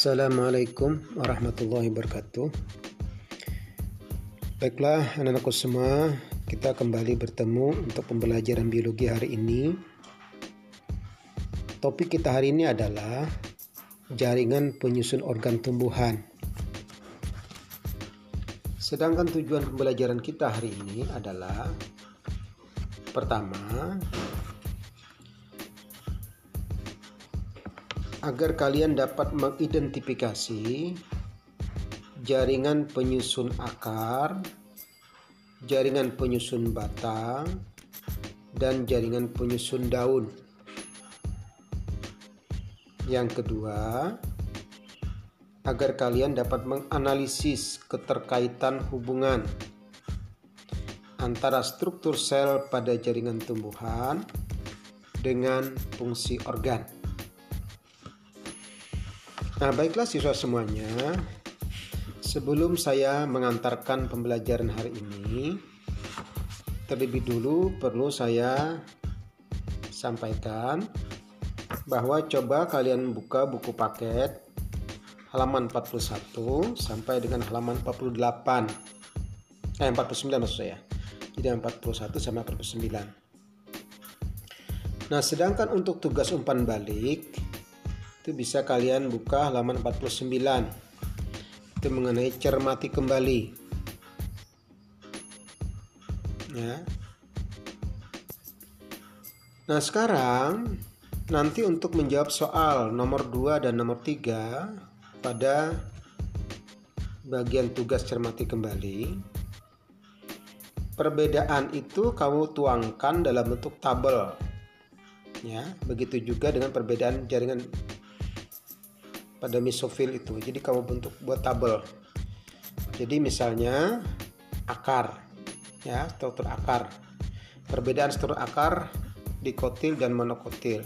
Assalamualaikum warahmatullahi wabarakatuh. Baiklah, anak-anakku semua, kita kembali bertemu untuk pembelajaran biologi hari ini. Topik kita hari ini adalah jaringan penyusun organ tumbuhan. Sedangkan tujuan pembelajaran kita hari ini adalah pertama, agar kalian dapat mengidentifikasi jaringan penyusun akar, jaringan penyusun batang, dan jaringan penyusun daun. Yang kedua, agar kalian dapat menganalisis keterkaitan hubungan antara struktur sel pada jaringan tumbuhan dengan fungsi organ. Nah, baiklah siswa semuanya. Sebelum saya mengantarkan pembelajaran hari ini, terlebih dulu perlu saya sampaikan bahwa coba kalian buka buku paket halaman 41 sampai dengan halaman 48. Eh 49 maksud saya. Jadi 41 sampai 49. Nah, sedangkan untuk tugas umpan balik itu bisa kalian buka halaman 49 itu mengenai cermati kembali. Ya. Nah sekarang nanti untuk menjawab soal nomor 2 dan nomor 3 pada bagian tugas cermati kembali perbedaan itu kamu tuangkan dalam bentuk tabel. Ya begitu juga dengan perbedaan jaringan pada mesofil itu. Jadi kamu bentuk buat tabel. Jadi misalnya akar ya, struktur akar. Perbedaan struktur akar dikotil dan monokotil.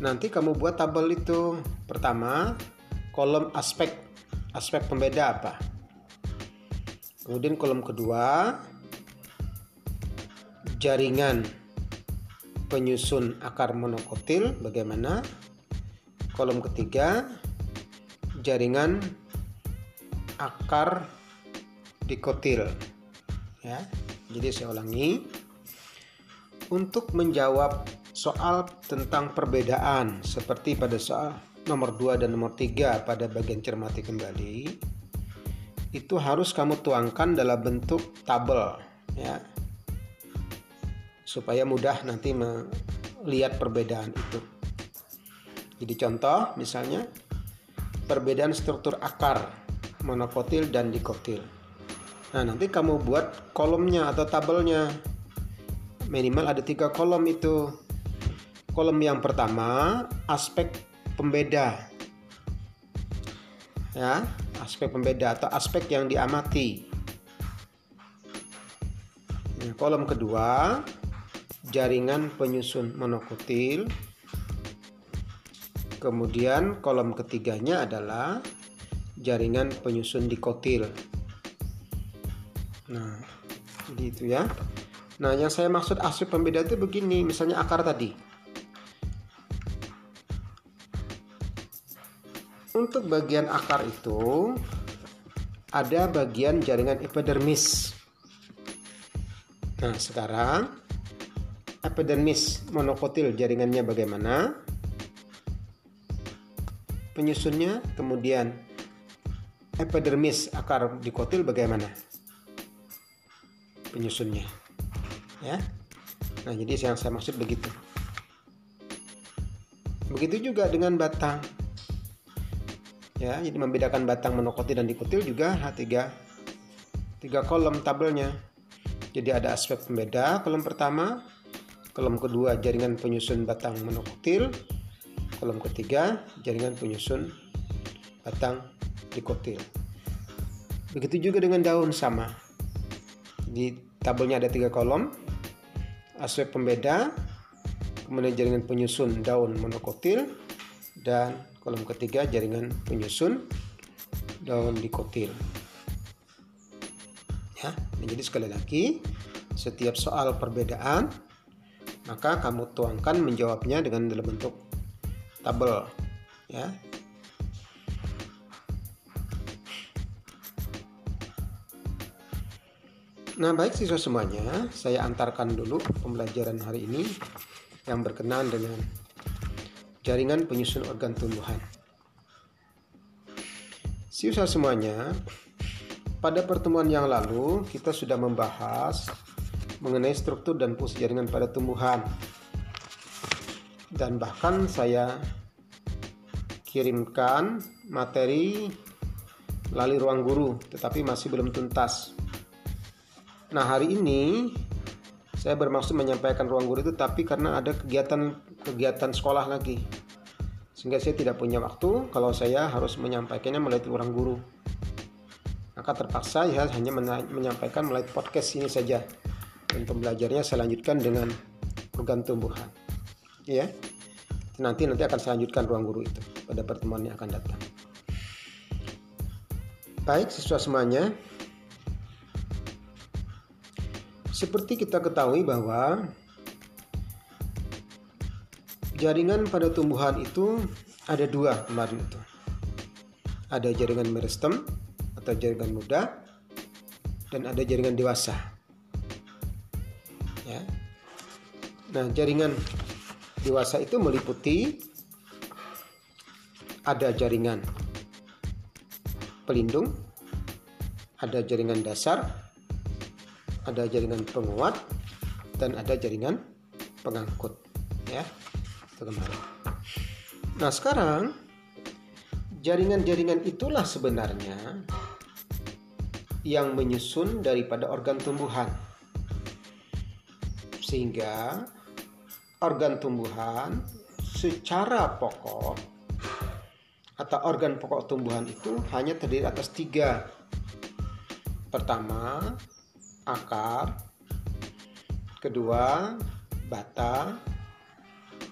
Nanti kamu buat tabel itu. Pertama, kolom aspek. Aspek pembeda apa? Kemudian kolom kedua, jaringan penyusun akar monokotil bagaimana? Kolom ketiga, jaringan akar dikotil. Ya jadi saya ulangi. Untuk menjawab soal tentang perbedaan seperti pada soal nomor 2 dan nomor 3 pada bagian cermati kembali itu harus kamu tuangkan dalam bentuk tabel ya. Supaya mudah nanti melihat perbedaan itu. Jadi contoh misalnya perbedaan struktur akar monokotil dan dikotil. Nah nanti kamu buat kolomnya atau tabelnya minimal ada tiga kolom itu. Kolom yang pertama aspek pembeda, ya aspek pembeda atau aspek yang diamati. Nah, kolom kedua jaringan penyusun monokotil Kemudian kolom ketiganya adalah jaringan penyusun dikotil. Nah, jadi itu ya. Nah, yang saya maksud aspek pembeda itu begini, misalnya akar tadi. Untuk bagian akar itu ada bagian jaringan epidermis. Nah, sekarang epidermis monokotil jaringannya bagaimana? Penyusunnya, kemudian epidermis akar dikotil bagaimana penyusunnya, ya. Nah, jadi yang saya maksud begitu. Begitu juga dengan batang. Ya, jadi membedakan batang monokotil dan dikotil juga H3 tiga kolom tabelnya. Jadi ada aspek pembeda kolom pertama, kolom kedua jaringan penyusun batang monokotil, Kolom ketiga, jaringan penyusun batang dikotil. Begitu juga dengan daun sama. Di tabelnya ada tiga kolom, aspek pembeda, kemudian jaringan penyusun daun monokotil, dan kolom ketiga jaringan penyusun daun dikotil. Ya, jadi sekali lagi, setiap soal perbedaan maka kamu tuangkan menjawabnya dengan dalam bentuk tabel ya Nah baik siswa semuanya, saya antarkan dulu pembelajaran hari ini yang berkenaan dengan jaringan penyusun organ tumbuhan. Siswa semuanya, pada pertemuan yang lalu kita sudah membahas mengenai struktur dan fungsi jaringan pada tumbuhan. Dan bahkan saya kirimkan materi melalui ruang guru, tetapi masih belum tuntas. Nah, hari ini saya bermaksud menyampaikan ruang guru itu tapi karena ada kegiatan kegiatan sekolah lagi. Sehingga saya tidak punya waktu kalau saya harus menyampaikannya melalui ruang guru. Maka terpaksa ya hanya menyampaikan melalui podcast ini saja. Dan pembelajarannya saya lanjutkan dengan organ tumbuhan. Ya. Nanti nanti akan saya lanjutkan ruang guru itu pada pertemuan yang akan datang. Baik siswa semuanya, seperti kita ketahui bahwa jaringan pada tumbuhan itu ada dua kemarin itu. Ada jaringan meristem atau jaringan muda dan ada jaringan dewasa. Ya. Nah, jaringan dewasa itu meliputi ada jaringan pelindung, ada jaringan dasar, ada jaringan penguat dan ada jaringan pengangkut ya. Itu kemarin. Nah sekarang jaringan-jaringan itulah sebenarnya yang menyusun daripada organ tumbuhan. Sehingga organ tumbuhan secara pokok atau organ pokok tumbuhan itu hanya terdiri atas tiga pertama akar, kedua batang,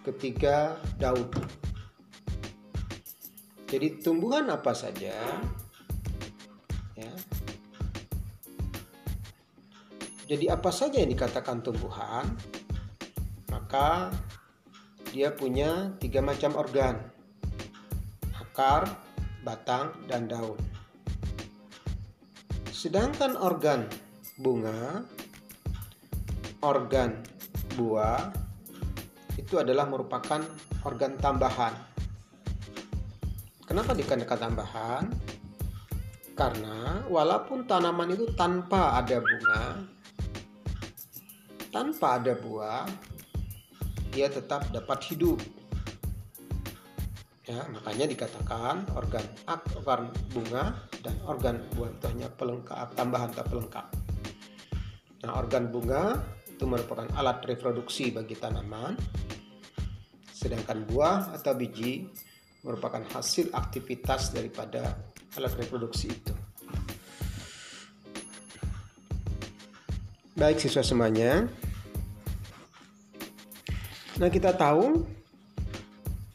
ketiga daun. Jadi tumbuhan apa saja ya. Jadi apa saja yang dikatakan tumbuhan, maka dia punya tiga macam organ. Akar, batang, dan daun. Sedangkan organ bunga, organ buah itu adalah merupakan organ tambahan. Kenapa dikatakan tambahan? Karena walaupun tanaman itu tanpa ada bunga, tanpa ada buah, dia tetap dapat hidup. Ya, makanya dikatakan organ organ bunga dan organ buah itu hanya pelengkap tambahan tak pelengkap. Nah, organ bunga itu merupakan alat reproduksi bagi tanaman, sedangkan buah atau biji merupakan hasil aktivitas daripada alat reproduksi itu. Baik siswa semuanya. Nah, kita tahu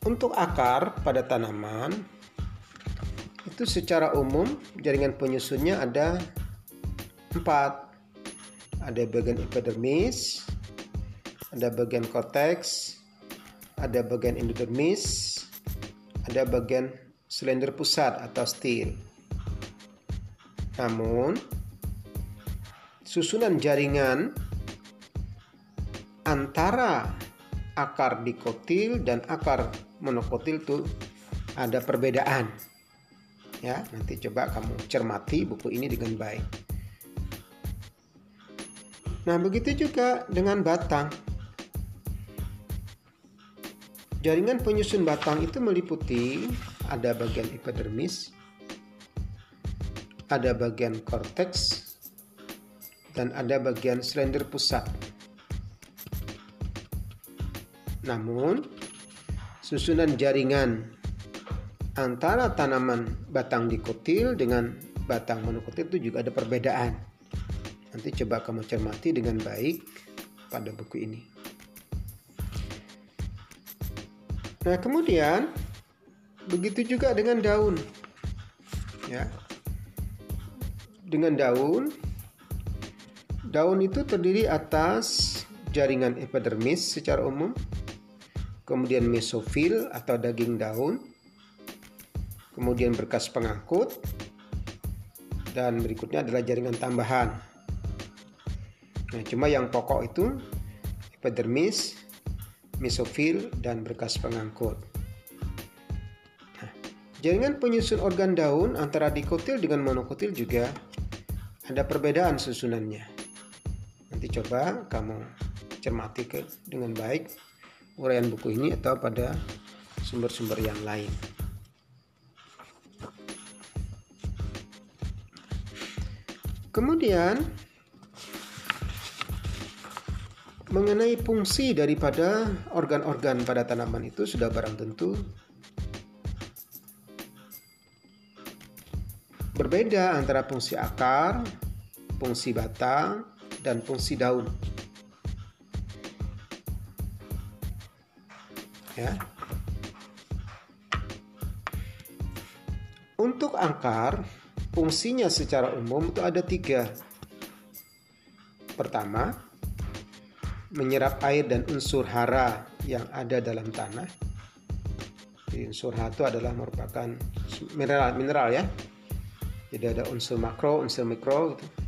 untuk akar pada tanaman itu secara umum jaringan penyusunnya ada empat ada bagian epidermis, ada bagian korteks, ada bagian endodermis, ada bagian slender pusat atau stil. Namun, susunan jaringan antara akar dikotil dan akar monokotil itu ada perbedaan. Ya, nanti coba kamu cermati buku ini dengan baik. Nah, begitu juga dengan batang. Jaringan penyusun batang itu meliputi ada bagian epidermis, ada bagian korteks, dan ada bagian slender pusat. Namun, susunan jaringan antara tanaman batang dikotil dengan batang monokotil itu juga ada perbedaan. Nanti coba kamu cermati dengan baik pada buku ini. Nah, kemudian begitu juga dengan daun. Ya. Dengan daun daun itu terdiri atas jaringan epidermis secara umum, kemudian mesofil atau daging daun, kemudian berkas pengangkut, dan berikutnya adalah jaringan tambahan Nah, cuma yang pokok itu epidermis, mesofil, dan berkas pengangkut. Nah, jaringan penyusun organ daun antara dikotil dengan monokotil juga ada perbedaan susunannya. Nanti coba kamu cermati dengan baik uraian buku ini atau pada sumber-sumber yang lain. Kemudian mengenai fungsi daripada organ-organ pada tanaman itu sudah barang tentu berbeda antara fungsi akar, fungsi batang, dan fungsi daun. Ya. Untuk akar, fungsinya secara umum itu ada tiga. Pertama, menyerap air dan unsur hara yang ada dalam tanah. Jadi unsur hara itu adalah merupakan mineral mineral ya. Jadi ada unsur makro, unsur mikro gitu.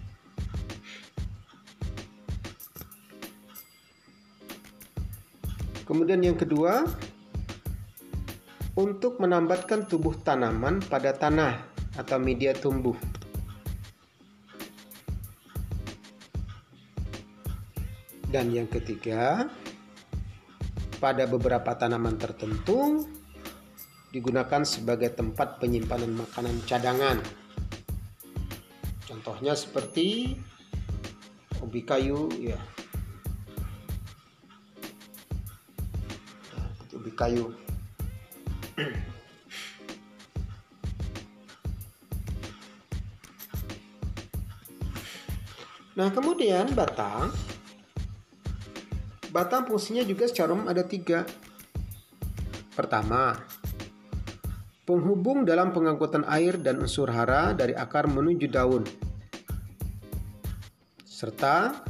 Kemudian yang kedua, untuk menambatkan tubuh tanaman pada tanah atau media tumbuh. Dan yang ketiga, pada beberapa tanaman tertentu digunakan sebagai tempat penyimpanan makanan cadangan. Contohnya seperti ubi kayu ya. Kayu. Nah, kemudian batang Batang fungsinya juga secara umum ada tiga. Pertama, penghubung dalam pengangkutan air dan unsur hara dari akar menuju daun. Serta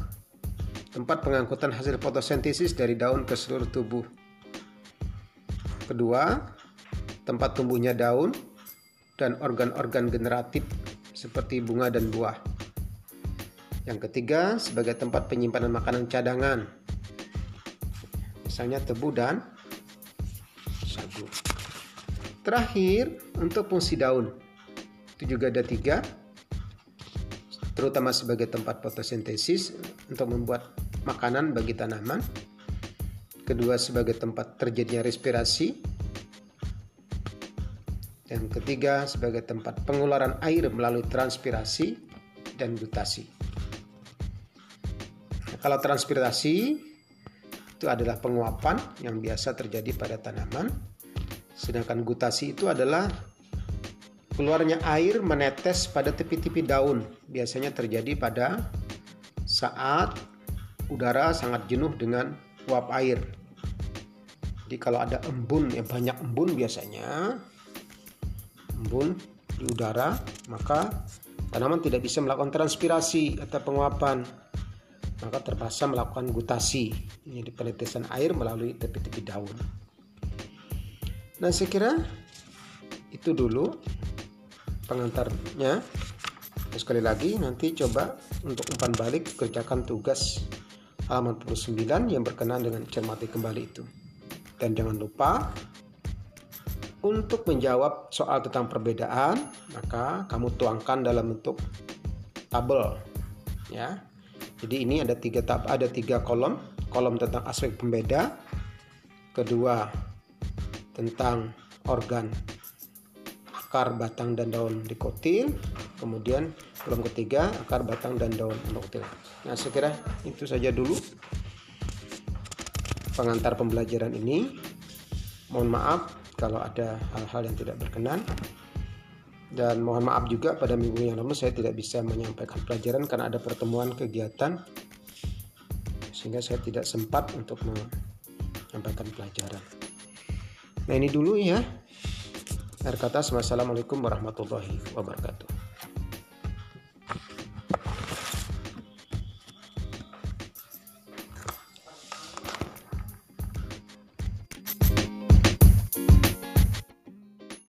tempat pengangkutan hasil fotosintesis dari daun ke seluruh tubuh. Kedua, tempat tumbuhnya daun dan organ-organ generatif seperti bunga dan buah. Yang ketiga, sebagai tempat penyimpanan makanan cadangan misalnya tebu dan sagu. Terakhir, untuk fungsi daun, itu juga ada tiga, terutama sebagai tempat fotosintesis untuk membuat makanan bagi tanaman. Kedua, sebagai tempat terjadinya respirasi. Dan ketiga, sebagai tempat pengeluaran air melalui transpirasi dan gutasi. Nah, kalau transpirasi itu adalah penguapan yang biasa terjadi pada tanaman. Sedangkan gutasi itu adalah keluarnya air menetes pada tepi-tepi daun. Biasanya terjadi pada saat udara sangat jenuh dengan uap air. Jadi kalau ada embun yang banyak embun biasanya embun di udara, maka tanaman tidak bisa melakukan transpirasi atau penguapan maka terpaksa melakukan gutasi, yaitu penetesan air melalui tepi-tepi daun. Nah, saya kira itu dulu pengantarnya. Sekali lagi, nanti coba untuk umpan balik kerjakan tugas halaman 49 yang berkenaan dengan cermati kembali itu. Dan jangan lupa untuk menjawab soal tentang perbedaan, maka kamu tuangkan dalam bentuk tabel ya jadi ini ada tiga tab, ada tiga kolom. Kolom tentang aspek pembeda, kedua tentang organ akar, batang, dan daun dikotil. Kemudian kolom ketiga akar, batang, dan daun dikotil. Nah, saya kira itu saja dulu pengantar pembelajaran ini. Mohon maaf kalau ada hal-hal yang tidak berkenan dan mohon maaf juga pada minggu yang lalu saya tidak bisa menyampaikan pelajaran karena ada pertemuan kegiatan sehingga saya tidak sempat untuk menyampaikan pelajaran. Nah ini dulu ya. Akhir kata, Assalamualaikum warahmatullahi wabarakatuh.